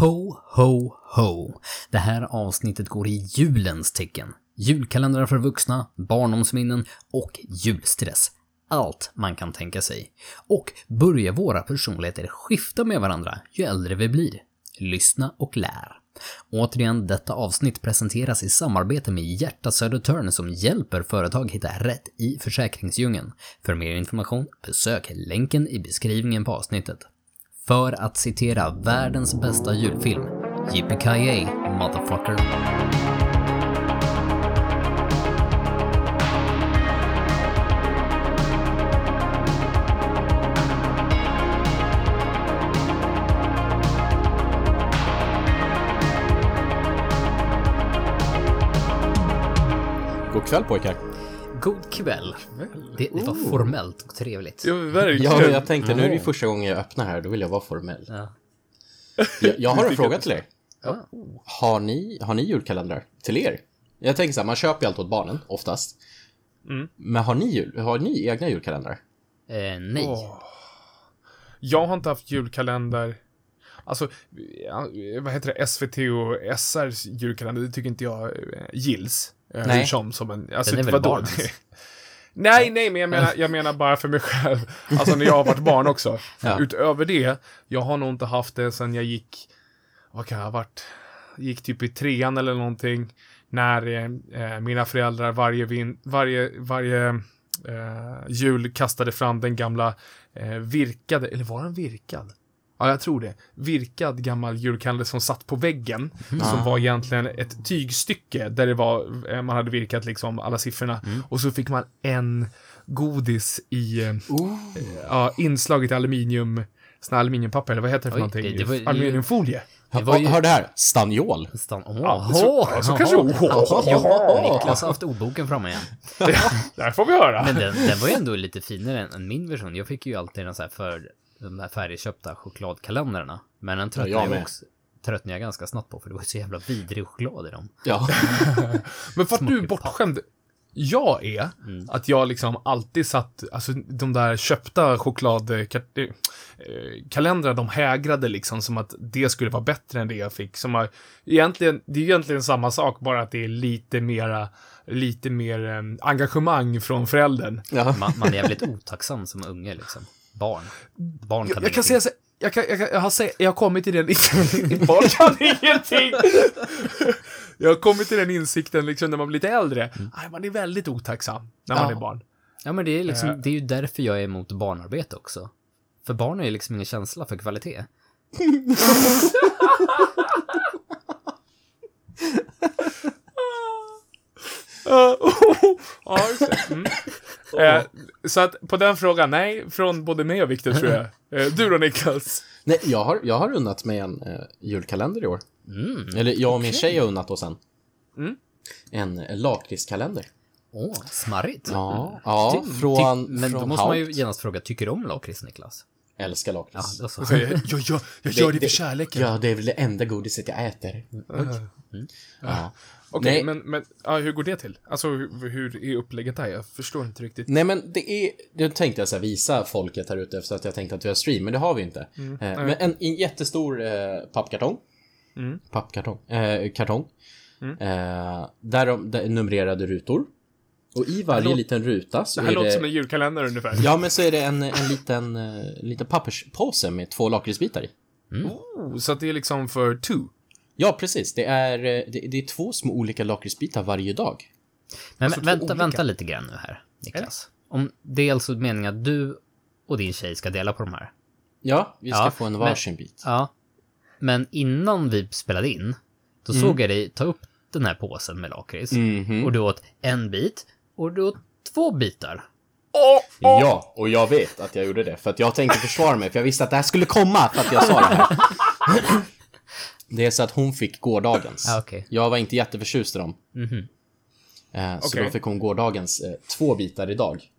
Ho, ho, ho. Det här avsnittet går i julens tecken. Julkalendrar för vuxna, barndomsminnen och julstress. Allt man kan tänka sig. Och börjar våra personligheter skifta med varandra ju äldre vi blir. Lyssna och lär. Återigen, detta avsnitt presenteras i samarbete med Hjärta Södertörn som hjälper företag hitta rätt i försäkringsdjungeln. För mer information, besök länken i beskrivningen på avsnittet. För att citera världens bästa julfilm, Yippee motherfucker. God kväll pojkar. God kväll. Det, det var formellt och trevligt. Ja, verkligen. Ja, jag tänkte nu är det första gången jag öppnar här, då vill jag vara formell. Ja. Jag, jag har en fråga till er. Ja. Har ni, har ni julkalendrar till er? Jag tänker så här, man köper ju allt åt barnen, oftast. Men har ni, jul, har ni egna julkalendrar? Eh, nej. Åh. Jag har inte haft julkalender. Alltså, ja, vad heter det? SVT och SRs julkalender, det tycker inte jag eh, gills. Eh, Nej. Som, som en, alltså, Den är väl barnens? nej, nej, men jag menar, jag menar bara för mig själv. Alltså när jag har varit barn också. Ja. Utöver det, jag har nog inte haft det sen jag gick, vad kan jag ha varit? Gick typ i trean eller någonting. När eh, mina föräldrar varje, vin, varje, varje eh, jul kastade fram den gamla eh, virkade, eller var den virkad? Ja, jag tror det. Virkad gammal julkalender som satt på väggen. Som var egentligen ett tygstycke där det var, eh, man hade virkat liksom alla siffrorna. Och så fick man en godis i, eh, ja, inslaget i aluminium, sån aluminiumpapper, eller vad heter det för Oj, någonting? det- det var Aluminiumfolie. Det var ju- Hör det här, stanniol. Stan- Åh, Ja, så- åh, så jaha. kanske- åh. Ja, Niklas har haft ordboken framme igen. Där får vi höra. Men den, den var ju ändå lite finare än, än min version. Jag fick ju alltid den så här för de här färdigköpta chokladkalendrarna. Men den tröttnade Ja, jag också tröttnade jag ganska snabbt på för det var så jävla vidrig choklad i dem. Ja. Men för att du är bortskämd, jag är, Mm. att jag liksom alltid satt, alltså de där köpta chokladkalendrar, de hägrade liksom som att det skulle vara bättre än det jag fick. Som har, egentligen, det är egentligen samma sak, bara att det är lite mera, lite mer eh, engagemang från föräldern. ja. Man, man är jävligt otacksam som unge liksom. Barn. Barn kan Jag, jag kan säga så jag, kan, jag, kan, jag, har sä, jag har kommit till den Barn kan ingenting! jag har kommit till den insikten liksom när man blir lite äldre. Nej, man är väldigt otacksam när man Ja. är barn. Ja men det är Eh. liksom, det är ju därför jag är emot barnarbete också. För barn har ju liksom ingen känsla för kvalitet. Ja, det. Mm. Eh, så att på den frågan, nej, från både mig och Viktor tror jag. Eh, du då Niklas? Nej, jag har, jag har unnat mig en eh, julkalender i år. Mm. Eller jag och min tjej har unnat oss en. Mm. En eh, lakritskalender. Åh, smarrigt. Ja, ja Ty- från, ty- men från då måste man ju genast fråga, tycker du om lakrits Niklas? Älskar Ja, lakrits. så. Jag, jag, jag, jag gör det för kärleken. Ja, det är väl det enda godiset jag äter. Ja. Okej, Nej. men, men ja, hur går det till? Alltså, hur, hur är upplägget där? Jag förstår inte riktigt. Nej men det är, det tänkte jag så här, visa folket här ute efter att jag tänkte att vi har stream, men det har vi inte. Eh, men en, en jättestor eh, pappkartong. Mm. Pappkartong. Eh, kartong. Eh, där, de, där är numrerade rutor. Och i varje låter- liten ruta så Det här är låter det... som en julkalender ungefär. Ja, men så är det en, en liten, eh, liten papperspåse med två lakritsbitar i. Oh, så att det är liksom för two. Ja, precis. Det är, eh, det, det är två små olika lakritsbitar varje dag. Men Alltså, vänta, olika. vänta lite grann nu här, Niklas. Om det är alltså meningen att du och din tjej ska dela på de här? Ja, vi ska Ja, få en men- varsin bit. Ja. Men innan vi spelade in, då såg jag dig ta upp den här påsen med lakrits. Mhm. Och du åt en bit, och du åt två bitar. Ja, och jag vet att jag gjorde det. För att jag tänkte försvara mig, för jag visste att det här skulle komma för att jag sa det här. Det är så att hon fick gårdagens. Ja, okej. Jag var inte jätteförtjust i dem. Eh, så Okej. då fick hon gårdagens eh, två bitar idag.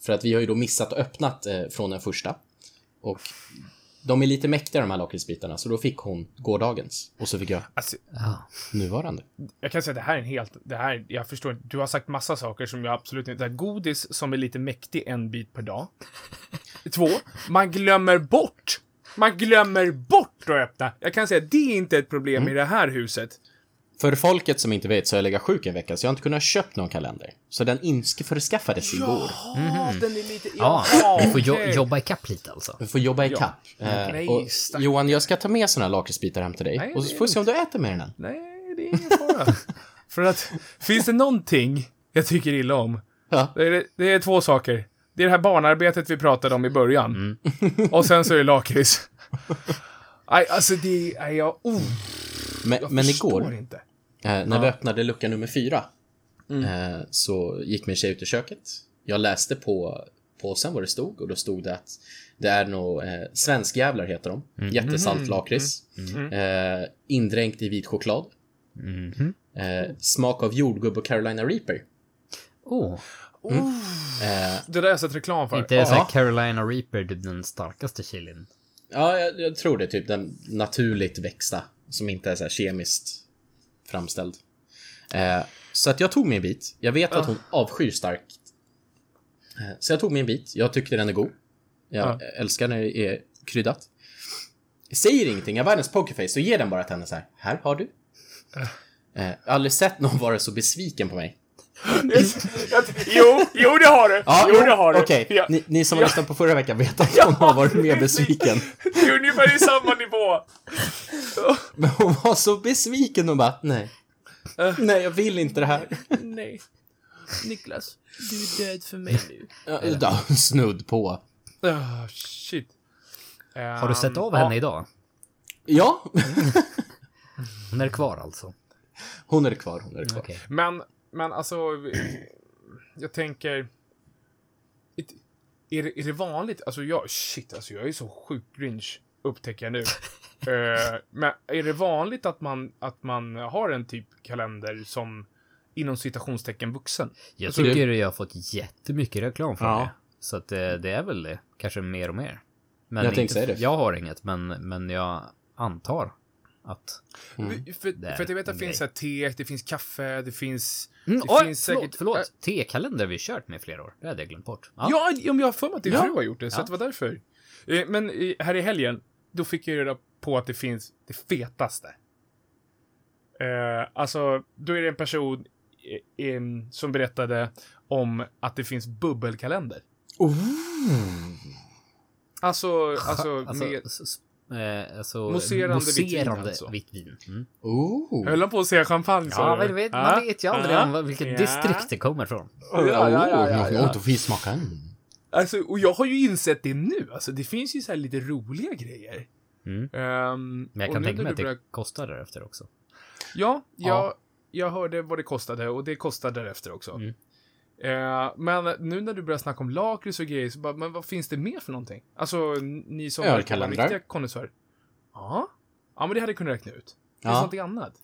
För att vi har ju då missat och öppnat eh, från den första. Och de är lite mäktiga de här lakritsbitarna, så då fick hon gårdagens. Och så fick jag Alltså, Ja. nuvarande. jag kan säga att det här är en helt, det här, jag förstår, du har sagt massa saker som jag absolut inte, det här godis som är lite mäktig en bit per dag. Två, man glömmer bort man glömmer bort att öppna. Jag kan säga att det är inte ett problem i det här huset. För folket som inte vet så har jag legat sjuk en vecka, så jag har inte kunnat köpa någon kalender. Så den införskaffades igår. Ja, den är lite... Ja, Jaha, du får jo- jobba ikapp lite alltså. Vi får jobba i kapp. Eh, Nej, och Johan, jag ska ta med såna här lakritsbitar hem till dig. Nej, och så får vi se om du äter mer än en. Nej, det är ingen fara. För att, finns det någonting jag tycker illa om, Ja. det är, det är två saker. Det är det här barnarbetet vi pratade om i början. Och sen så är det lakrits. Nej, alltså det är jag... Oh, Men, jag men förstår igår, inte. eh, när vi öppnade lucka nummer fyra, eh, så gick min tjej ut i köket. Jag läste på påsen vad det stod och då stod det att det är nog eh, svenskjävlar heter de. Jättesalt lakrits. Eh, indränkt i vit choklad. Eh, smak av jordgubb och Carolina Reaper. Oh, Eh, Det där har jag sett reklam för. inte så här Carolina Reaper den starkaste chilin? Ja, jag, jag tror det är typ den naturligt växta som inte är så här kemiskt framställd. Eh, så att jag tog mig en bit. Jag vet att hon avskyr starkt. Eh, så jag tog mig en bit. Jag tyckte den är god. Jag älskar när det är kryddat. Jag säger ingenting. Jag har världens pokerface och ger den bara till henne så här. Här har du. Eh, jag har aldrig sett någon vara så besviken på mig. jo, jo det har du. jo, det har du. Okej, Ja, ni, ni som har lyssnat på förra veckan vet att hon har varit mer besviken. det är ungefär i samma nivå. Men hon var så besviken och bara, nej. Nej, jag vill inte det här. Nej. Niklas, du är död för mig nu. Ja, snudd på. Oh, shit. Har du sett av henne idag? Ja, Hon är kvar alltså? hon är kvar, hon är kvar. Okej. Men, men alltså, jag tänker... Är det, är det vanligt? Alltså jag, shit alltså jag är så sjukt grinch, upptäcker jag nu. Eh, men är det vanligt att man, att man har en typ kalender som inom citationstecken vuxen? Jag Alltså, tycker jag har fått jättemycket reklam från Ja. det. Så att det, det är väl det. Kanske mer och mer. Men Jag inte, tänkte säga det. Jag har inget, men, men jag antar att... För, Det är för att jag vet att det finns här te, det finns kaffe, det finns... Mm, det oj, finns förlåt, säkert- förlåt. Äh, Te-kalender har vi kört med i flera år. Det hade jag glömt bort. Ja. Ja, jag har för mig att din Ja. fru har gjort det, så Ja. att det var därför. Eh, Men här i helgen, då fick jag reda på att det finns det fetaste. Eh, alltså, då är det en person eh, som berättade om att det finns bubbelkalender. Alltså, alltså, Alltså, med... eh, alltså Mousserande vitt vin, alltså. vitt vin. Mm. Oh. Höll han på att säga champagne, Ja, men vet, man vet ju aldrig om vilket ja. distrikt det kommer från. Ja, ja, ja. Alltså, och jag har ju insett det nu. Alltså, det finns ju så här lite roliga grejer. Mm. Ehm, Men jag kan tänka mig att du börjar- det kostar därefter också. Ja, jag, Ja. jag hörde vad det kostade och det kostade därefter också. Mm. Eh, men nu när du börjar snacka om lakrits och grejer, så bara, men vad finns det mer för någonting? Alltså, ni som Ölkalendrar. riktiga konnässörer. Ja. Ja, men det hade jag kunnat räkna ut. Finns det Ja. någonting annat?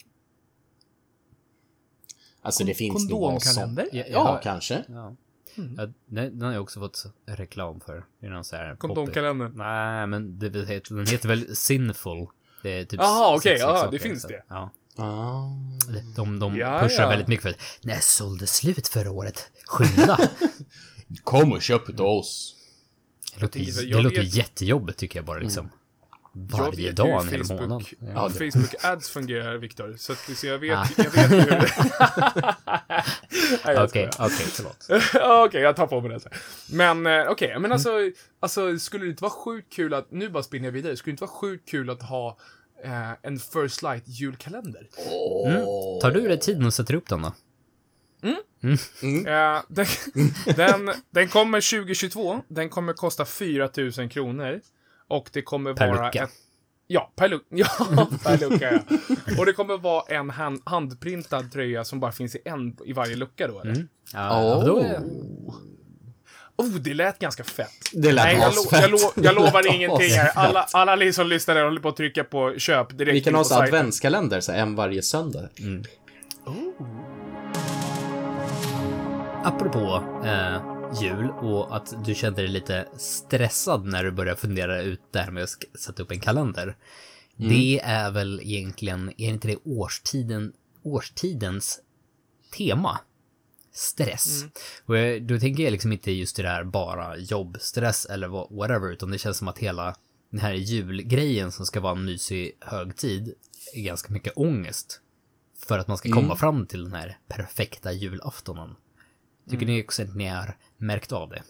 Alltså det finns. Kondomkalender? Ja, har, kanske. ja. Mm. Ja, den, har jag också fått reklam för. Är någon så här Kondomkalendern? Nej, men det, den heter väl Sinful. Det är typ Jaha, okej, ja, leksaker, det finns så- det. Ja. Ah. De, de Ja, pushar ja. väldigt mycket för att när sålde slut förra året. Skynda! Kom och köp utav oss. Det låter, det jag låter vet- jättejobbigt tycker jag bara liksom. Jag Varje dag en hel Facebook, månad. ja, Facebook Ads fungerar, Viktor. Så, att, så jag vet, Ah. jag vet hur det... Okej, okej, förlåt. Okej, jag tar på mig det. Men eh, okej, men alltså, alltså, skulle det inte vara sjukt kul att, nu bara spinner jag vidare, skulle det inte vara sjukt kul att ha eh, en First Light julkalender? Mm. Tar du dig tiden och sätter upp den då? Eh, den, den, den kommer 2022, den kommer kosta 4 000 kronor. Och det kommer Per vara lucka. Ett, ja, per lucka. Ja, per lucka, ja. Och det kommer vara en hand, handprintad tröja som bara finns i en i varje lucka då, eller? Ja, Åh. då är, Oh, det lät ganska fett. Det lät Nej, jag, lo, jag, lo, jag lovar Det ingenting här. Alla, alla ni som lyssnar där håller på att trycka på köp direkt Vi kan ha så adventskalender, så en varje söndag. apropå eh, jul och att du kände dig lite stressad när du började fundera ut det här med att sätta upp en kalender. Det är väl egentligen, är inte det årstiden, årstidens tema? Stress. Och jag, då tänker jag liksom inte just det där bara jobbstress eller wha- whatever, utan det känns som att hela den här julgrejen som ska vara en mysig högtid är ganska mycket ångest. För att man ska komma fram till den här perfekta julaftonen. Tycker ni också att ni har märkt av det?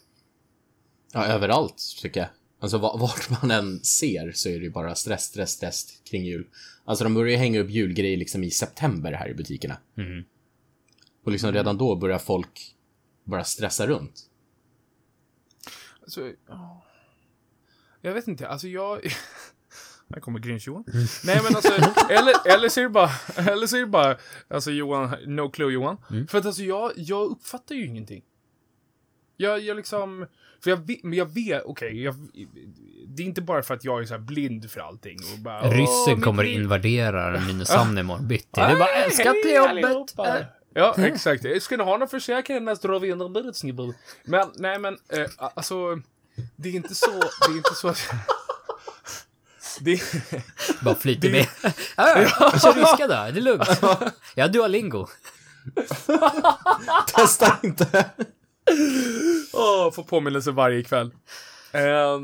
Ja, överallt tycker jag. Alltså va- vart man än ser så är det ju bara stress, stress, stress kring jul. Alltså de börjar ju hänga upp julgrejer liksom i september här i butikerna. Mhm. Och liksom redan då börjar folk bara stressa runt. Alltså, ja. Jag vet inte, alltså jag... Här kommer Grinch-Johan. Nej men alltså, eller, eller så är det bara, eller så är det bara, alltså Johan, no clue Johan. För att alltså jag, jag uppfattar ju ingenting. Jag, jag liksom, för jag vet, men jag vet, okej, jag, det är inte bara för att jag är så här blind för allting och bara, "Åh, Ryssen kommer liv." invadera Nynäshamn imorgon bitti. Det är bara älskar till jobbet. Ja, exakt. Ska ni ha någon försäkring nästa drar vi under bordet, snubbar? Men, nej men, eh, alltså, det är inte så, det är inte så att... Det, Bara flyter med. Ja, jag kör ryska då, det är lugnt. Jag har duolingo. Testa inte! åh, får påminnelse varje kväll. Ehm,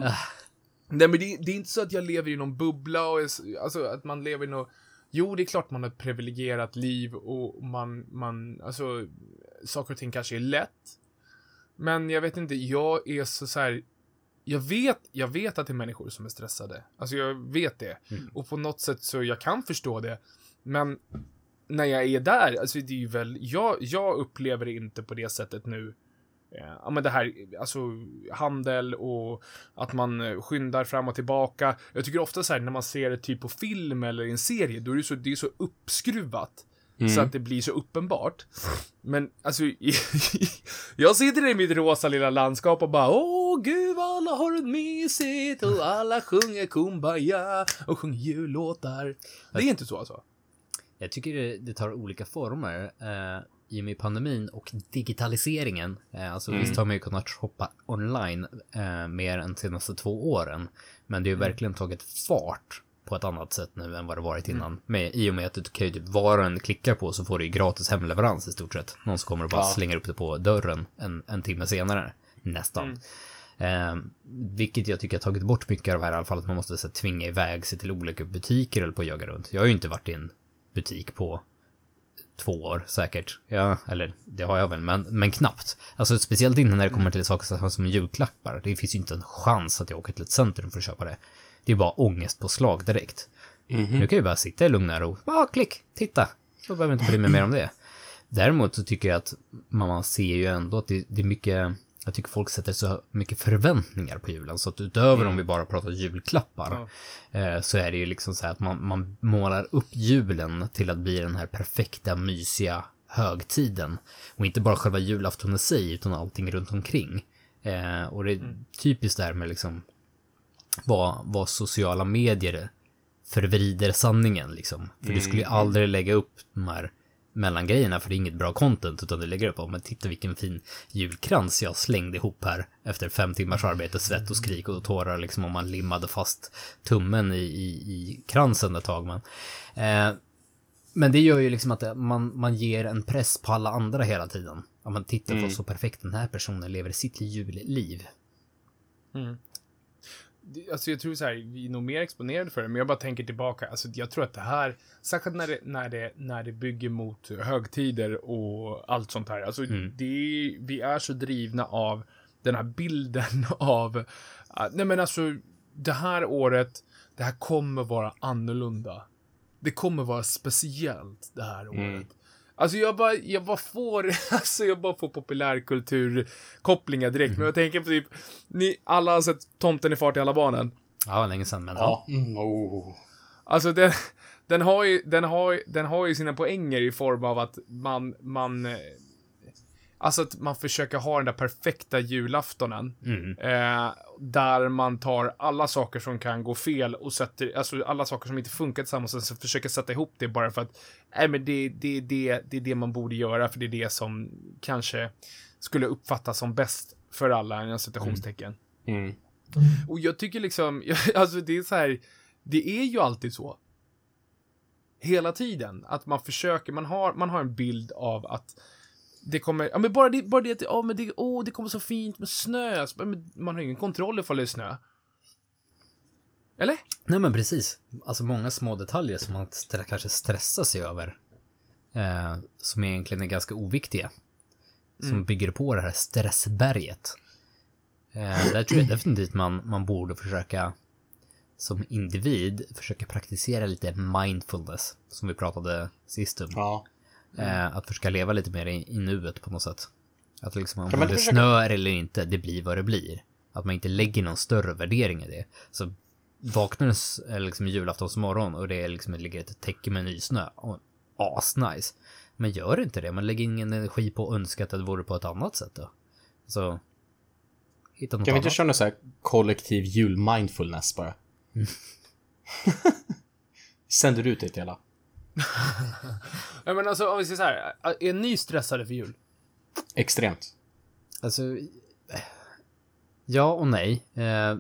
nej men det, det är inte så att jag lever i någon bubbla och alltså att man lever i någon... Jo, det är klart man har ett privilegierat liv och man, man, alltså, saker och ting kanske är lätt. Men jag vet inte, jag är så, så här. Jag vet, jag vet att det är människor som är stressade. Alltså jag vet det. Och på något sätt så jag kan förstå det. Men när jag är där, alltså det är väl, jag, jag upplever det inte på det sättet nu. Eh, Ja men det här, alltså handel och att man eh, skyndar fram och tillbaka. Jag tycker ofta så här när man ser det typ på film eller i en serie, då är det så, det är så uppskruvat. Så att det blir så uppenbart. Men alltså, jag sitter i mitt rosa lilla landskap och bara Åh gud vad alla har det mysigt och alla sjunger Kumbaya och sjunger jullåtar. Det är inte så alltså. Jag tycker det, det tar olika former. Eh, I och med pandemin och digitaliseringen. Eh, alltså visst har man ju kunnat shoppa online eh, mer än de senaste två åren. Men det har ju verkligen tagit fart på ett annat sätt nu än vad det varit innan. Med, I och med att du kan ju typ var en klickar på så får du ju gratis hemleverans i stort sett. Någon som kommer och bara Ja. slänger upp det på dörren en, en timme senare. Nästan. Eh, vilket jag tycker har tagit bort mycket av det här i alla fall att man måste så, här, tvinga iväg sig till olika butiker eller på att jaga runt. Jag har ju inte varit i en butik på två år säkert. Ja, eller det har jag väl, men, men knappt. Alltså speciellt inte när det kommer till saker som julklappar. Det finns ju inte en chans att jag åker till ett centrum för att köpa det. Det är bara ångestpåslag direkt. Nu kan jag bara sitta i lugn och ro. Bara klick, titta. Så behöver jag inte bry mig mer om det. Däremot så tycker jag att man man ser ju ändå att det, det är mycket, jag tycker folk sätter så mycket förväntningar på julen. Så att utöver om vi bara pratar julklappar, eh, så är det ju liksom så här att man, man målar upp julen till att bli den här perfekta, mysiga högtiden. Och inte bara själva julafton i sig, utan allting runt omkring. Eh, och det är typiskt det här med liksom vad, vad sociala medier förvrider sanningen liksom. För du skulle ju aldrig lägga upp de här mellangrejerna för det är inget bra content utan du lägger upp, ja men titta vilken fin julkrans jag slängde ihop här efter fem timmars arbete, svett och skrik och tårar liksom om man limmade fast tummen i, i, i kransen ett tag. Men, eh, men det gör ju liksom att man, man ger en press på alla andra hela tiden. Ja men titta på så perfekt den här personen lever sitt julliv. Det- Alltså jag tror så här, vi är nog mer exponerade för det, men jag bara tänker tillbaka. Alltså jag tror att det här, särskilt när det, när det, när det bygger mot högtider och allt sånt här. Alltså det, vi är så drivna av den här bilden av, ah, nej men alltså det här året, det här kommer vara annorlunda. Det kommer vara speciellt det här året. Alltså jag bara, jag bara får, alltså jag bara får populärkulturkopplingar direkt. Men jag tänker på typ, ni alla har sett Tomten är fart i alla barnen. Ja, länge sedan men Ja. Mm, oh. Alltså den, den har ju, den har, den har ju sina poänger i form av att man, man, alltså att man försöker ha den där perfekta julaftonen. Eh, där man tar alla saker som kan gå fel och sätter, alltså alla saker som inte funkar tillsammans och så försöker sätta ihop det bara för att, nej men det, det, det, det är det man borde göra för det är det som kanske skulle uppfattas som bäst för alla, inom citationstecken. Mm. Och jag tycker liksom, alltså det är så här, det är ju alltid så. Hela tiden. Att man försöker, man har, man har en bild av att det kommer, ja men bara det, bara det att, ja men det, åh det kommer så fint med snö. Så, men man har ingen kontroll ifall det är snö. Eller? Nej men precis. Alltså många små detaljer som man stre- kanske stressar sig över. Eh, som egentligen är ganska oviktiga. Som bygger på det här stressberget. Eh, där tror jag definitivt man, man borde försöka som individ försöka praktisera lite mindfulness. Som vi pratade sist om. Ja. Eh, att försöka leva lite mer i, i nuet på något sätt. Att liksom om det försöka- snöar eller inte, det blir vad det blir. Att man inte lägger någon större värdering i det. Så vaknar liksom julaftonsmorgon och det är liksom, det ligger ett täcke med nysnö. Och asnice. Men gör inte det. Man lägger ingen energi på att önska att det vore på ett annat sätt då. Så... Hitta något Kan vi inte annat. köra någon så här kollektiv jul-mindfulness bara? Sänder ut det till alla. Ja, men alltså, om vi säger så här. Är ni stressade för jul? Extremt. Alltså, ja och nej. Eh,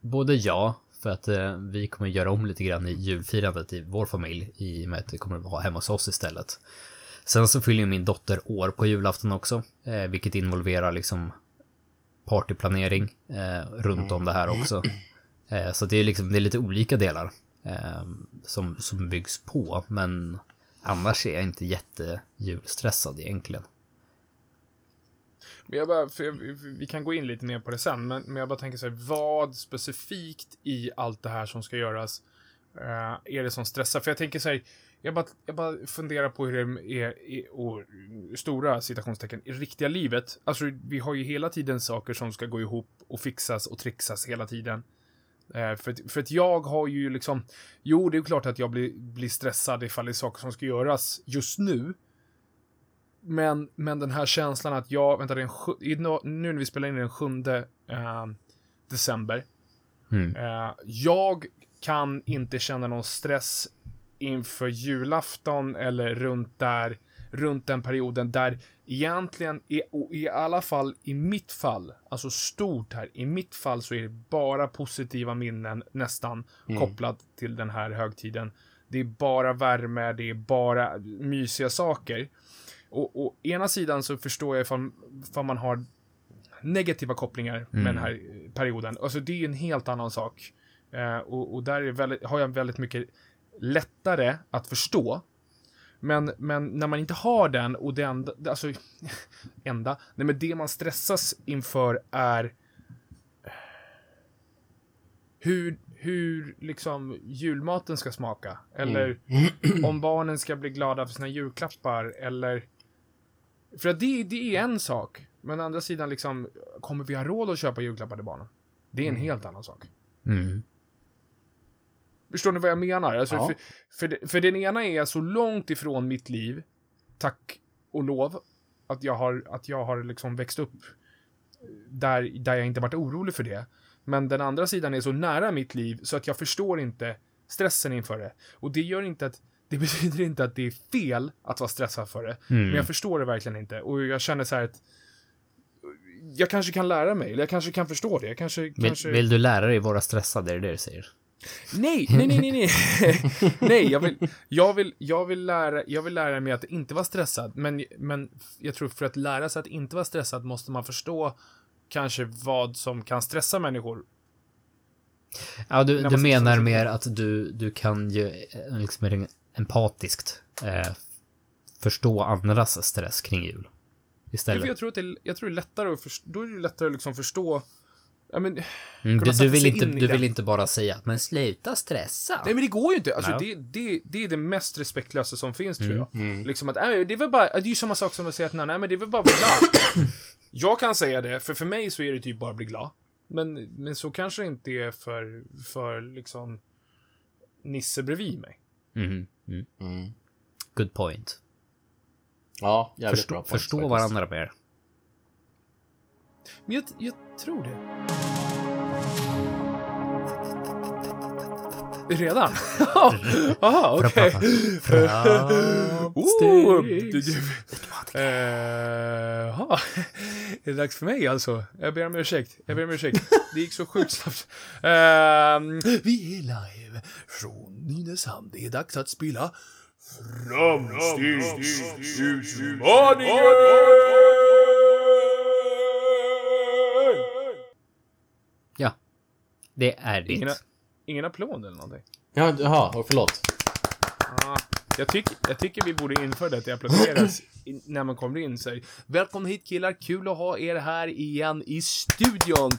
både ja, för att eh, vi kommer göra om lite grann i julfirandet i vår familj i och med att det kommer att vara hemma hos oss istället. Sen så fyller ju min dotter år på julafton också, eh, vilket involverar liksom partyplanering eh, runt om det här också. Eh, så det är liksom, det är lite olika delar Ehm, som, som byggs på, men annars är jag inte jättejulstressad egentligen. Men jag bara, för jag, vi kan gå in lite mer på det sen, men, men jag bara tänker så här, vad specifikt i allt det här som ska göras eh, är det som stressar? För jag tänker så här, jag bara, jag bara funderar på hur det är i stora citationstecken i riktiga livet. Alltså, vi har ju hela tiden saker som ska gå ihop och fixas och trixas hela tiden. Eh, för, att, för att jag har ju liksom, jo, det är klart att jag blir, blir stressad ifall det är saker som ska göras just nu. Men, men den här känslan att jag, vänta, det är en, sju- nu när vi spelar in den 7 eh, december. Mm. Eh, jag kan inte känna någon stress inför julafton eller runt där, runt den perioden där egentligen, i, i alla fall i mitt fall, alltså stort här, i mitt fall så är det bara positiva minnen nästan kopplat till den här högtiden. Det är bara värme, det är bara mysiga saker. Och, och ena sidan så förstår jag ifall, ifall man har negativa kopplingar med den här perioden. Alltså det är ju en helt annan sak. Eh, och, och där är väldigt, har jag väldigt mycket lättare att förstå. Men, men när man inte har den och det enda, alltså, enda, nej men det man stressas inför är hur, hur liksom julmaten ska smaka. Eller om barnen ska bli glada för sina julklappar. Eller... För att det, det är en sak. Men å andra sidan, liksom, kommer vi ha råd att köpa julklappar till barnen? Det är en helt annan sak. Mm. Förstår ni vad jag menar? Alltså, Ja. för, för, för den ena är så långt ifrån mitt liv, tack och lov, att jag har, att jag har liksom växt upp där, där jag inte varit orolig för det. Men den andra sidan är så nära mitt liv så att jag förstår inte stressen inför det. Och det gör inte att, det betyder inte att det är fel att vara stressad för det. Mm. Men jag förstår det verkligen inte. Och jag känner så här att jag kanske kan lära mig, eller jag kanske kan förstå det. Jag kanske, Vill, kanske... vill du lära dig vara stressad? Är det det du säger? Nej, nej, nej, nej, nej. nej, jag vill, jag vill, jag vill lära, jag vill lära mig att inte vara stressad. Men, men jag tror för att lära sig att inte vara stressad måste man förstå kanske vad som kan stressa människor. Ja, du, du menar mer att du, du kan ju eh, liksom empatiskt eh, förstå andras stress kring jul. Istället. jag tror att det, jag tror det är lättare att förstå, då är det lättare att liksom förstå, ja men, Mm, du, du, vill inte, du vill inte bara säga men sluta stressa. nej men det går ju inte. Alltså Nej. det, det, det är det mest respektlösa som finns tror jag. Mm. Liksom att, nej, det är väl bara, det är ju samma sak som att säga att nej, men det är väl bara att bli glad. jag kan säga det, för för mig så är det typ bara att bli glad. Men, men så kanske det inte är för, för liksom Nisse bredvid mig. Mhm, mm. Mm. Good point. Ja, jävligt bra Förstå, point förstå faktiskt. varandra mer. Men jag, jag tror det. Redan? Jaha, okej. Eh, Jaha, är det dags för mig alltså? Jag ber om ursäkt. Jag ber om ursäkt. Det gick så sjukt snabbt. Ehm, vi är live från Nynäshamn. Det är dags att spela Framstegsutmaningen! Ja. Det är det. Ingen, ingen applåd eller någonting? Ja, jaha, och förlåt. Ah, jag, tyck, jag tycker vi borde införa det att det applåderas när man kommer in. Så här, Välkomna hit killar, kul att ha er här igen i studion.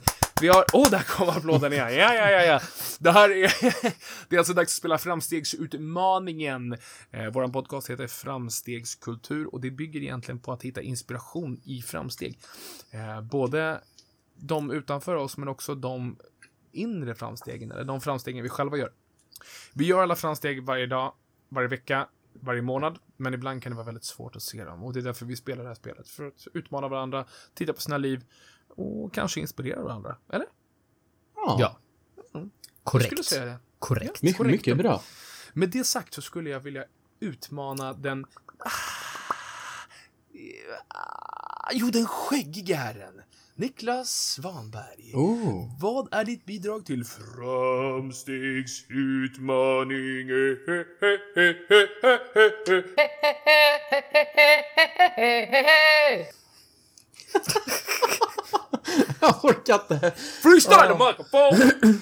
Vi har... Åh, oh, där kom applåden igen. Ja, ja, ja, ja. Det här är... det är alltså dags att spela Framstegsutmaningen. Eh, Vår podcast heter Framstegskultur och det bygger egentligen på att hitta inspiration i framsteg. Eh, både de utanför oss, men också de inre framstegen, eller de framstegen vi själva gör. Vi gör alla framsteg varje dag, varje vecka, varje månad, men ibland kan det vara väldigt svårt att se dem. Och det är därför vi spelar det här spelet. För att utmana varandra, titta på sina liv och kanske inspirera varandra. Eller? Ja, Ja. Jag Korrekt. skulle säga det. Korrekt. mycket, korrekt. mycket bra. Med det sagt så skulle jag vilja utmana den... Ah, ah, jo, den skäggige herren. Niklas Svanberg. Oh. Vad är ditt bidrag till framstegsutmaning? Jag orkar inte. Freestyle microphone!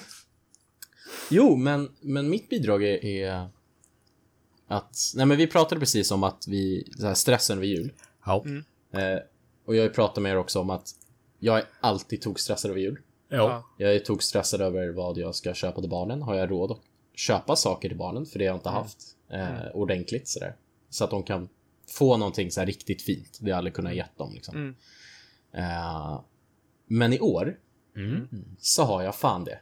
Jo, men, men mitt bidrag är, är att... Nej, men vi pratade precis om att vi... Så stressen över jul. Ja. Eh, och jag pratat med er också om att jag är alltid tokstressad över jul. Ja. Jag är tokstressad över vad jag ska köpa till barnen. Har jag råd att köpa saker till barnen? För det har jag inte haft eh, ordentligt sådär. Så att de kan få någonting så riktigt fint. Det har jag aldrig kunnat gett dem liksom. Mm. Eh, men i år Mm. så har jag fan det.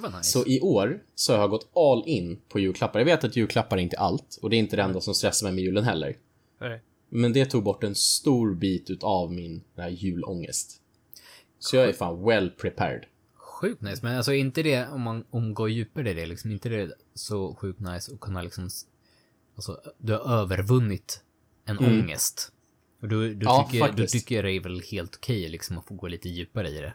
Var nice. Så i år så har jag gått all in på julklappar. Jag vet att julklappar är inte allt och det är inte det enda som stressar mig med julen heller. Nej. Men det tog bort en stor bit utav min den här julångest. Så jag är fan well prepared. Sjukt nice. Men alltså inte det, om man om går djupare i det, liksom inte det så sjukt nice att kunna liksom, alltså du har övervunnit en ångest. Och då, Mm. Ja, tycker, faktiskt. tycker jag det är väl helt okej liksom att få gå lite djupare i det.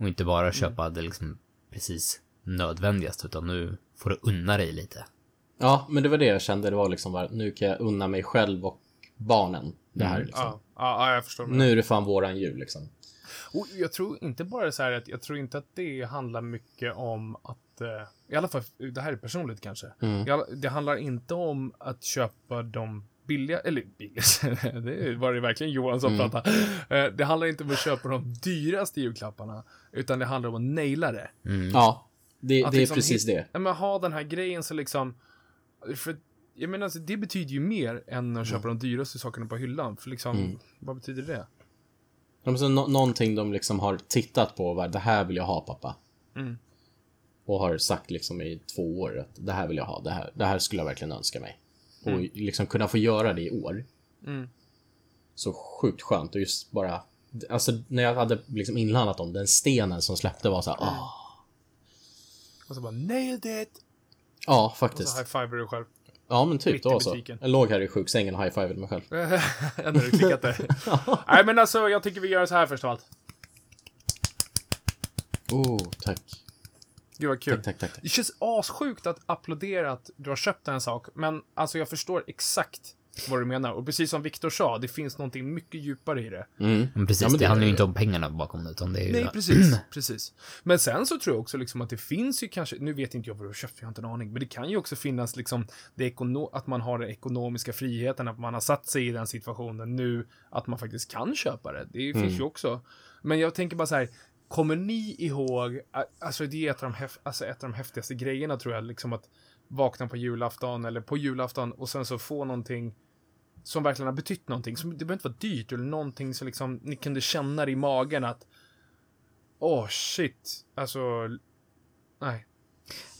Och inte Mm. bara köpa det liksom precis nödvändigast, utan nu får du unna dig lite. Ja, men det var det jag kände. Det var liksom bara, nu kan jag unna mig själv och barnen det här liksom. Ja, ja, ja, jag förstår. Nu är det fan våran jul liksom. Och jag tror inte bara så här att jag tror inte att det handlar mycket om att, eh, i alla fall, det här är personligt kanske. Mm. Det handlar inte om att köpa de billiga, eller billiga, det var det verkligen Johan som Mm. pratade. Eh, Det handlar inte om att köpa de dyraste julklapparna, utan det handlar om att naila det. Ja, det, det är liksom precis hit- det. Ja, men ha den här grejen så liksom, för jag menar, alltså, det betyder ju mer än att köpa de dyraste sakerna på hyllan. För liksom, Mm. vad betyder det? De, så nå- någonting de liksom har tittat på och bara, det här vill jag ha pappa. Mm. Och har sagt liksom i två år att det här vill jag ha, det här, det här skulle jag verkligen önska mig. Och liksom kunna få göra det i år. Mm. Så sjukt skönt och just bara, alltså när jag hade liksom inlandat om den stenen som släppte var så här, Mm. ah. Och så bara, nailed it! Ja, Och så faktiskt. high-fivar du själv. Ja, men typ, var så. butiken. Jag låg här i sjuksängen och high-fivade mig själv. När du klickat det. Nej, men alltså, jag tycker vi gör så här först av allt. Oh, tack. Gud vad kul. Tack, tack, tack. tack. Det känns assjukt att applådera att du har köpt en sak, men alltså jag förstår exakt vad du menar. Och precis som Viktor sa, det finns någonting mycket djupare i det. Mm. Men precis, Ja, men det det- handlar ju inte om pengarna bakom det, utan det är ju... Nej, precis. precis. Men sen så tror jag också liksom att det finns ju kanske, nu vet inte jag vad du har köpt, jag har inte en aning, men det kan ju också finnas liksom det ekono- att man har den ekonomiska friheten, att man har satt sig i den situationen nu, att man faktiskt kan köpa det. Det finns ju också. Men jag tänker bara så här, kommer ni ihåg, alltså det är ett av de, häf- alltså ett av de häftigaste grejerna tror jag, liksom att vakna på julafton eller på julafton och sen så få någonting som verkligen har betytt någonting. Som, det behöver inte vara dyrt eller någonting som liksom ni kunde känna i magen att Åh, shit. Alltså, nej.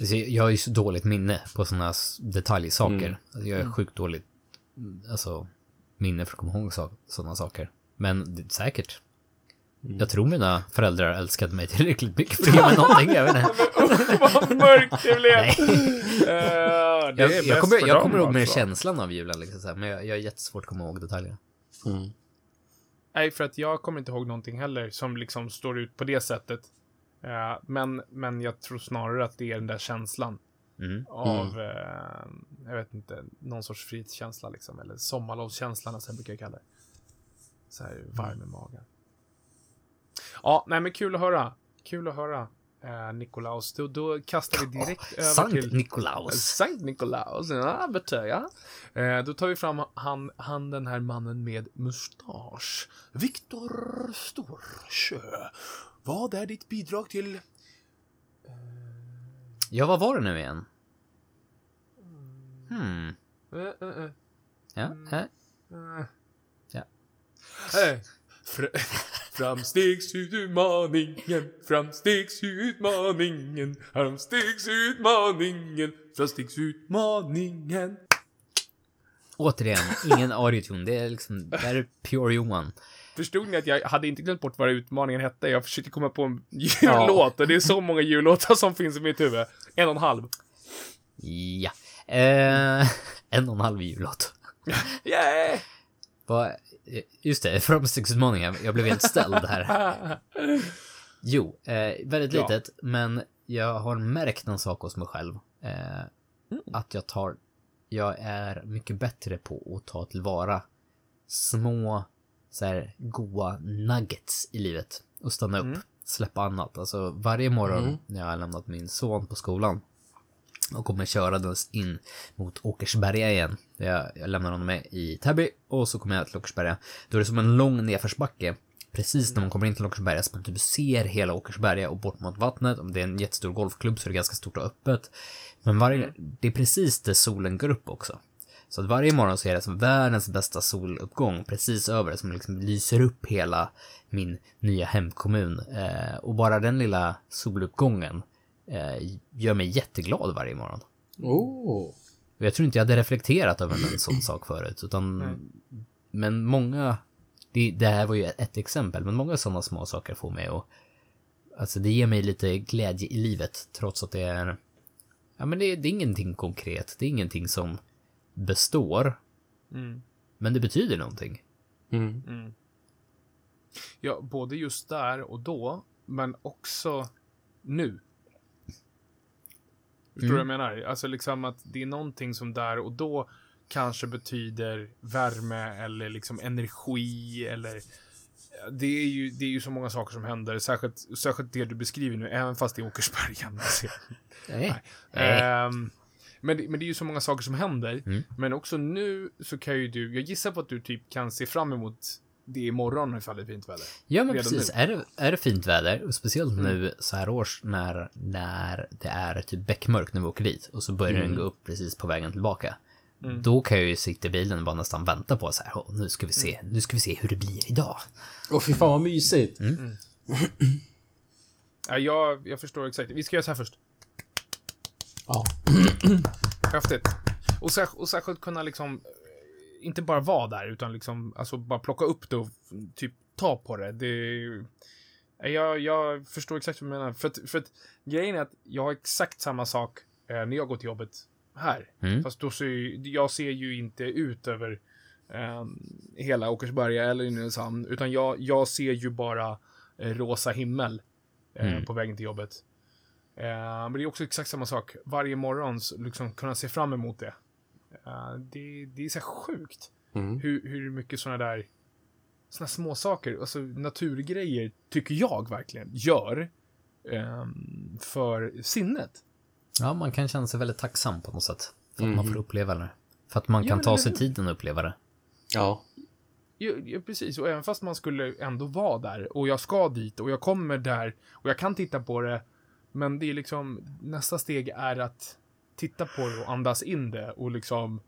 Alltså, jag har ju så dåligt minne på sådana detaljsaker. Mm. Alltså, jag är sjukt dåligt mm, alltså, minne för att komma ihåg sådana saker. Men det, säkert. Mm. Jag tror mina föräldrar älskade mig tillräckligt mycket för att ge mig någonting. Jag vet inte. Vad mörkt det blev! Nej. Eh, det är Jag, jag kommer, jag dem, kommer ihåg mer alltså. känslan av julen, liksom, så här, men jag, jag har jättesvårt att komma ihåg detaljerna. Mm. Nej, för att jag kommer inte ihåg någonting heller som liksom står ut på det sättet. Eh, men, men jag tror snarare att det är den där känslan Mm. av, eh, jag vet inte, någon sorts frihetskänsla liksom. Eller sommarlovskänslan, som jag brukar kalla det. Så här varm i magen. Ja, nej men kul att höra. Kul att höra. eh, Nikolaus, då, då kastar vi direkt över Sankt till... Nikolaus. Sankt Nikolaus, ja, ja. Eh, då tar vi fram han, han, den här mannen med mustasch. Viktor Storsjö. Vad är ditt bidrag till... Ja, vad var det nu igen? Hmm. Eh, eh, eh, Ja, Mm. eh. eh. Ja. Eh, fr- Framstegsutmaningen, framstegsutmaningen, framstegsutmaningen, framstegsutmaningen. Återigen, ingen audioton. Det är liksom, det här är pure Johan. Förstod ni att jag hade inte glömt bort vad utmaningen hette? Jag försökte komma på en jullåt och det är så många jullåtar som finns i mitt huvud. En och en halv. Ja. Eh, en och en halv jullåt. Yeah! Vad, just det, framstegsutmaningen. Jag blev helt ställd här. Jo, eh, väldigt Ja. litet, men jag har märkt en sak hos mig själv. Eh, Mm. Att jag tar, jag är mycket bättre på att ta tillvara små, så här, goa nuggets i livet. Och stanna upp, Mm. släppa annat. Alltså varje morgon när jag har lämnat min son på skolan och kommer körandes in mot Åkersberga igen. Jag, jag lämnar honom med i Täby och så kommer jag till Åkersberga. Då är det som en lång nedförsbacke. Precis när man kommer in till Åkersberga så man typ ser hela Åkersberga och bort mot vattnet. Om det är en jättestor golfklubb så är det ganska stort och öppet. Men varje, det är precis där solen går upp också. Så att varje morgon så är det som världens bästa soluppgång precis över som liksom lyser upp hela min nya hemkommun. Eh, och bara den lilla soluppgången gör mig jätteglad varje morgon. Oh. Och jag tror inte jag hade reflekterat över en sån sak förut, utan... Nej. Men många... Det, det här var ju ett exempel, men många sådana små saker får mig att... Alltså det ger mig lite glädje i livet, trots att det är... Ja men det, det är ingenting konkret, det är ingenting som består, Mm. men det betyder någonting. Mm. Mm. Ja, både just där och då, men också nu. Förstår du vad jag menar? Alltså liksom att det är någonting som där och då kanske betyder värme eller liksom energi eller det är ju, det är ju så många saker som händer, särskilt, särskilt det du beskriver nu, även fast det är Åkersberga. Nej. Ehm, men, det, men det är ju så många saker som händer. Mm. Men också nu så kan ju du, jag gissar på att du typ kan se fram emot det imorgon ifall det är fint väder. Ja men Redan precis, nu. är det, är det fint väder, och speciellt nu så här års när, när det är typ beckmörkt när vi åker dit och så börjar den gå upp precis på vägen tillbaka. Då kan jag ju sitta i bilen och bara nästan vänta på så här, "Åh, nu ska vi se, nu ska vi se hur det blir idag. Åh fy fan vad mysigt. Ja, jag, jag förstår exakt. Vi ska göra så här först. Ja. Häftigt. Och, särsk- och särskilt kunna liksom, inte bara vara där, utan liksom, alltså bara plocka upp det och typ ta på det. det jag, jag förstår exakt vad du menar. För att, för att grejen är att jag har exakt samma sak eh, när jag går till jobbet här. Mm. Fast då ser jag ser ju inte ut över eh, hela Åkersberga eller Nynäshamn, utan jag, jag ser ju bara eh, rosa himmel eh, Mm. på vägen till jobbet. Eh, men det är också exakt samma sak. Varje morgon liksom kunna se fram emot det. Eh, det, det är så sjukt Mm. hur, hur mycket sådana där såna små saker, alltså naturgrejer, tycker jag verkligen gör ehm, för sinnet. Ja, man kan känna sig väldigt tacksam på något sätt. För att Mm. man får uppleva det. För att man Ja, kan ta sig tiden att uppleva det. Ja. Ja, ja, precis. Och även fast man skulle ändå vara där och jag ska dit och jag kommer där och jag kan titta på det. Men det är liksom, nästa steg är att titta på det och andas in det och liksom,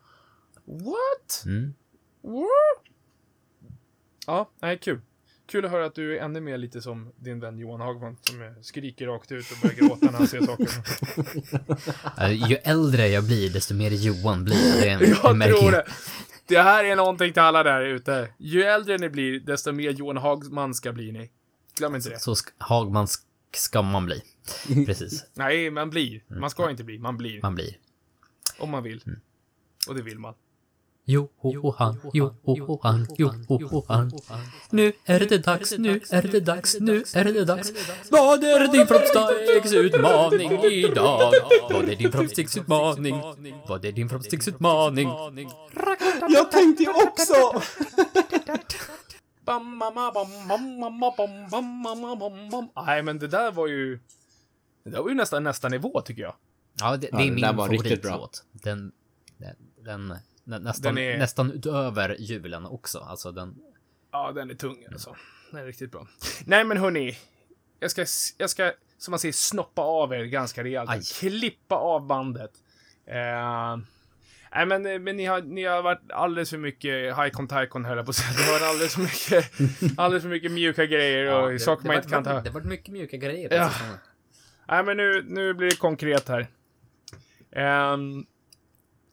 what? Mm. What? Ja, nej, kul. Kul att höra att du är ännu mer lite som din vän Johan Hagman som skriker rakt ut och börjar gråta när han ser saker. Ju äldre jag blir, desto mer Johan blir jag. Det är, Jag märker tror det. Det här är någonting till alla där ute. Ju äldre ni blir, desto mer Johan Hagman ska bli ni. Glöm inte det. Så sk- Hagman sk- ska man bli. Precis, Nej, man blir. Man ska inte bli, man blir. man blir. Om man vill. Och det vill man. Johan, Johan, Johan. Nu är det dags, nu är det dags, nu är det dags. Vad är din framstegsutmaning idag? Vad är din framstegsutmaning? Vad är din framstegsutmaning? Jag tänkte ju också! Bam, mamma, bam, mamma, bam, bam, mamma, bam, bam. Nej, men det där var ju... Det där var ju nästan nästa nivå, tycker jag. Ja, det, det är ja, min favoritlåt. Den, den, den, den, nästan, den är... nästan utöver julen också. Alltså den... Ja, den är tung alltså. Mm. Den är riktigt bra. Nej, men hörni. Jag ska, jag ska, som man säger, snoppa av er ganska rejält. Aj. Klippa av bandet. Eh, nej, men, men ni, har, ni har varit alldeles för mycket Haikon Taikon höll jag på att säga. Det har varit alldeles för mycket, alldeles för mycket mjuka grejer och det, saker det man inte kan ta. Det var mycket mjuka grejer. Ja. Alltså. Nej, men nu, nu blir det konkret här.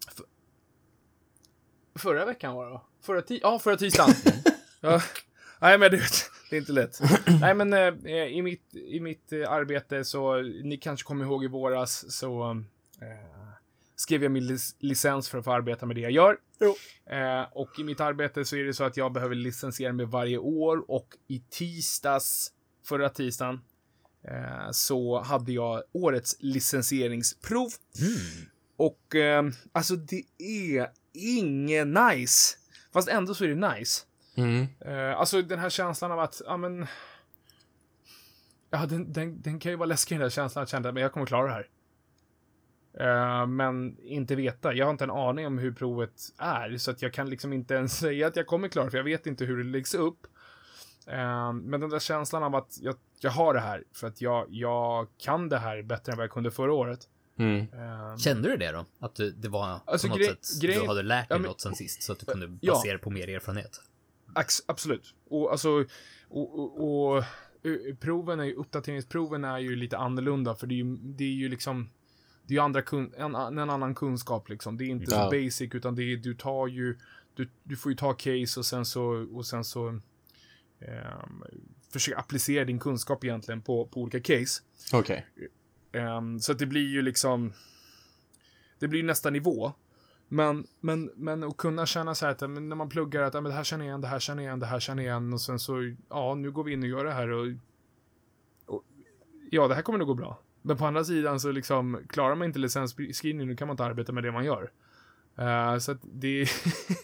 F- förra veckan var det va? Förra, ti- ja, förra tisdagen. ja. Nej, men det, det är inte lätt. Nej, men eh, i mitt, i mitt eh, arbete så, ni kanske kommer ihåg i våras så eh, skrev jag min lic- licens för att få arbeta med det jag gör. Eh, och i mitt arbete så är det så att jag behöver licensiera mig varje år och i tisdags, förra tisdagen, eh, så hade jag årets licensieringsprov. Och eh, alltså det är inget nice. Fast ändå så är det nice. Mm. Eh, alltså den här känslan av att, ja men... Ja, den, den, den kan ju vara läskig den där känslan att känna att men jag kommer klara det här. Eh, men inte veta. Jag har inte en aning om hur provet är, så att jag kan liksom inte ens säga att jag kommer klara för jag vet inte hur det läggs upp. Eh, men den där känslan av att jag, jag har det här, för att jag, jag kan det här bättre än vad jag kunde förra året. Mm. Eh, Kände du det då? Att du, det var Alltså, på något grej- sätt, du hade lärt dig ja, men- något sen sist, så att du kunde Ja. basera på mer erfarenhet? Ax- absolut. Och alltså, och, och, och proven är ju, uppdateringsproven är ju lite annorlunda för det är ju, det är ju liksom, det är andra kun, en, en annan kunskap liksom. Det är inte Ja. så basic utan det är, du tar ju, du, du får ju ta case och sen så, och sen så ehm, försöka applicera din kunskap egentligen på, på olika case. Okej. Ehm, så att det blir ju liksom, det blir nästa nivå. Men, men, men att kunna känna så här att när man pluggar att ja, men det här känner jag igen, det här känner jag igen, det här känner jag igen och sen så, ja, nu går vi in och gör det här och, och ja, det här kommer nog gå bra. Men på andra sidan så liksom, klarar man inte licensskrivning, nu kan man inte arbeta med det man gör. Eh, så att det,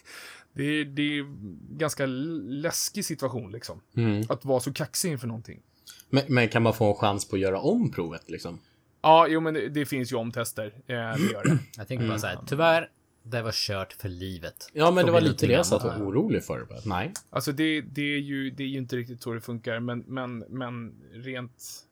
det, är- det är ganska läskig situation liksom. Mm. Att vara så kaxig inför någonting. Men, men kan man få en chans på att göra om provet liksom? Ja, jo men det, det finns ju omtester. Eh, det gör det. Jag tänker bara så här, tyvärr, det var kört för livet. Ja, men det var lite det jag satt var orolig för. Nej. Alltså det, det, är ju, det är ju inte riktigt så det funkar, men, men, men rent,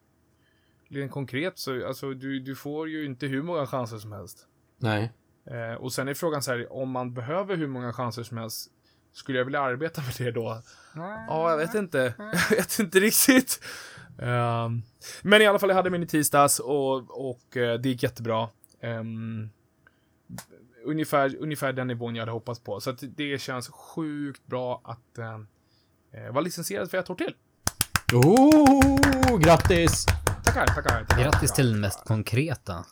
rent konkret så, alltså du, du får ju inte hur många chanser som helst. Nej. Eh, och sen är frågan så här, om man behöver hur många chanser som helst, skulle jag vilja arbeta med det då? Ja, jag vet inte. Jag vet inte riktigt. Ehm, men i alla fall, jag hade min i tisdags och, och eh, det gick jättebra. Ehm, ungefär, ungefär den nivån jag hade hoppats på. Så att det känns sjukt bra att eh, vara licensierad för ett år till. Oh, grattis! Tackar, tackar. tackar Grattis tackar. till den mest konkreta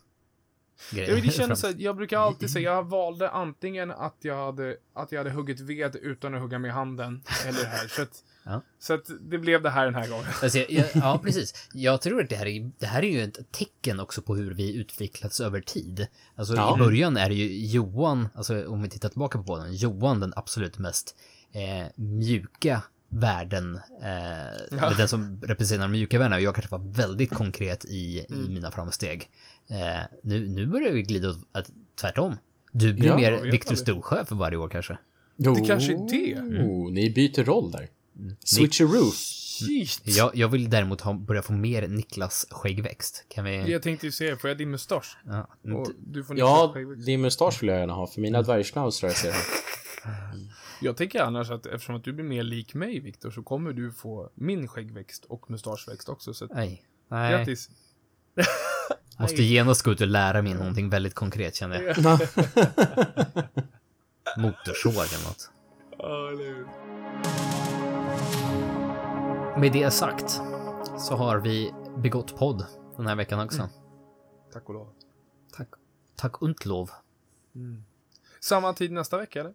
grejen. Det känns så jag brukar alltid säga, jag valde antingen att jag hade, att jag hade huggit ved utan att hugga med handen, eller det här. Så att, Ja. så att det blev det här den här gången. Alltså, jag, jag, ja, precis. Jag tror att det här, är, det här är ju ett tecken också på hur vi utvecklats över tid. Alltså Ja. i början är det ju Johan, alltså om vi tittar tillbaka på podden, Johan den absolut mest eh, mjuka värden, eh, den som representerar de mjuka värdena. Och jag kanske var väldigt konkret i, Mm. i mina framsteg. Eh, nu, nu börjar vi glida åt att, tvärtom. Du blir Ja, mer jag Viktor. Storsjö för varje år kanske. Det kanske är det. Oh, ni byter roll där. Switcheroo. Shit. Jag, jag vill däremot ha, börja få mer Niklas skäggväxt. Kan vi... Jag tänkte ju se, får jag din mustasch? Ja, Och du får Ja, skäggväxt. din mustasch vill jag gärna ha, för mina dvärgschnauzrar jag ser här. Jag tänker annars att eftersom att du blir mer lik mig, Viktor, så kommer du få min skäggväxt och mustaschväxt också. Så att, Nej. Nej. grattis. Måste genast gå ut och lära mig någonting väldigt konkret känner jag. Motorsåg eller något. Ja, eller hur? Med det sagt så har vi begått podd den här veckan också. Tack och lov. Tack. Tack und lov. Samma tid nästa vecka, eller?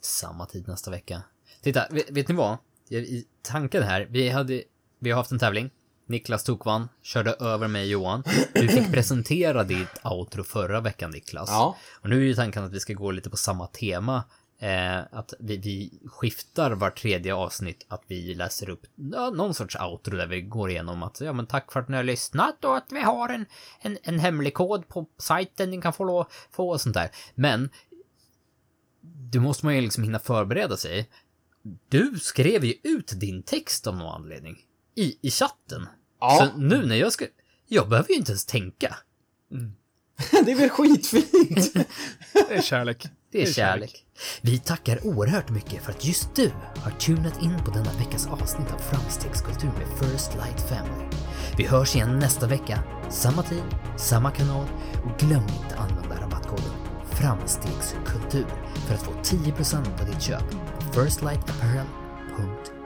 Samma tid nästa vecka. Titta, vet, vet ni vad? I tanken här, vi hade, vi har haft en tävling. Niklas Tokvann körde över mig Johan. Du fick presentera ditt outro förra veckan Niklas. Ja. Och nu är ju tanken att vi ska gå lite på samma tema Eh, att vi, vi skiftar var tredje avsnitt att vi läser upp ja, någon sorts outro där vi går igenom att ja men tack för att ni har lyssnat och att vi har en, en, en hemlig kod på sajten ni kan få, få och sånt där. Men du måste man ju liksom hinna förbereda sig. Du skrev ju ut din text av någon anledning. I, i chatten. Ja. Så nu när jag ska... Jag behöver ju inte ens tänka. det är väl skitfint? Det är kärlek. Det är kärlek. Vi tackar oerhört mycket för att just du har tunat in på denna veckas avsnitt av Framstegskultur med First Light Family. Vi hörs igen nästa vecka, samma tid, samma kanal och glöm inte använda FRAMSTEGSKULTUR för att få 10% av ditt köp på firstlightapparel.com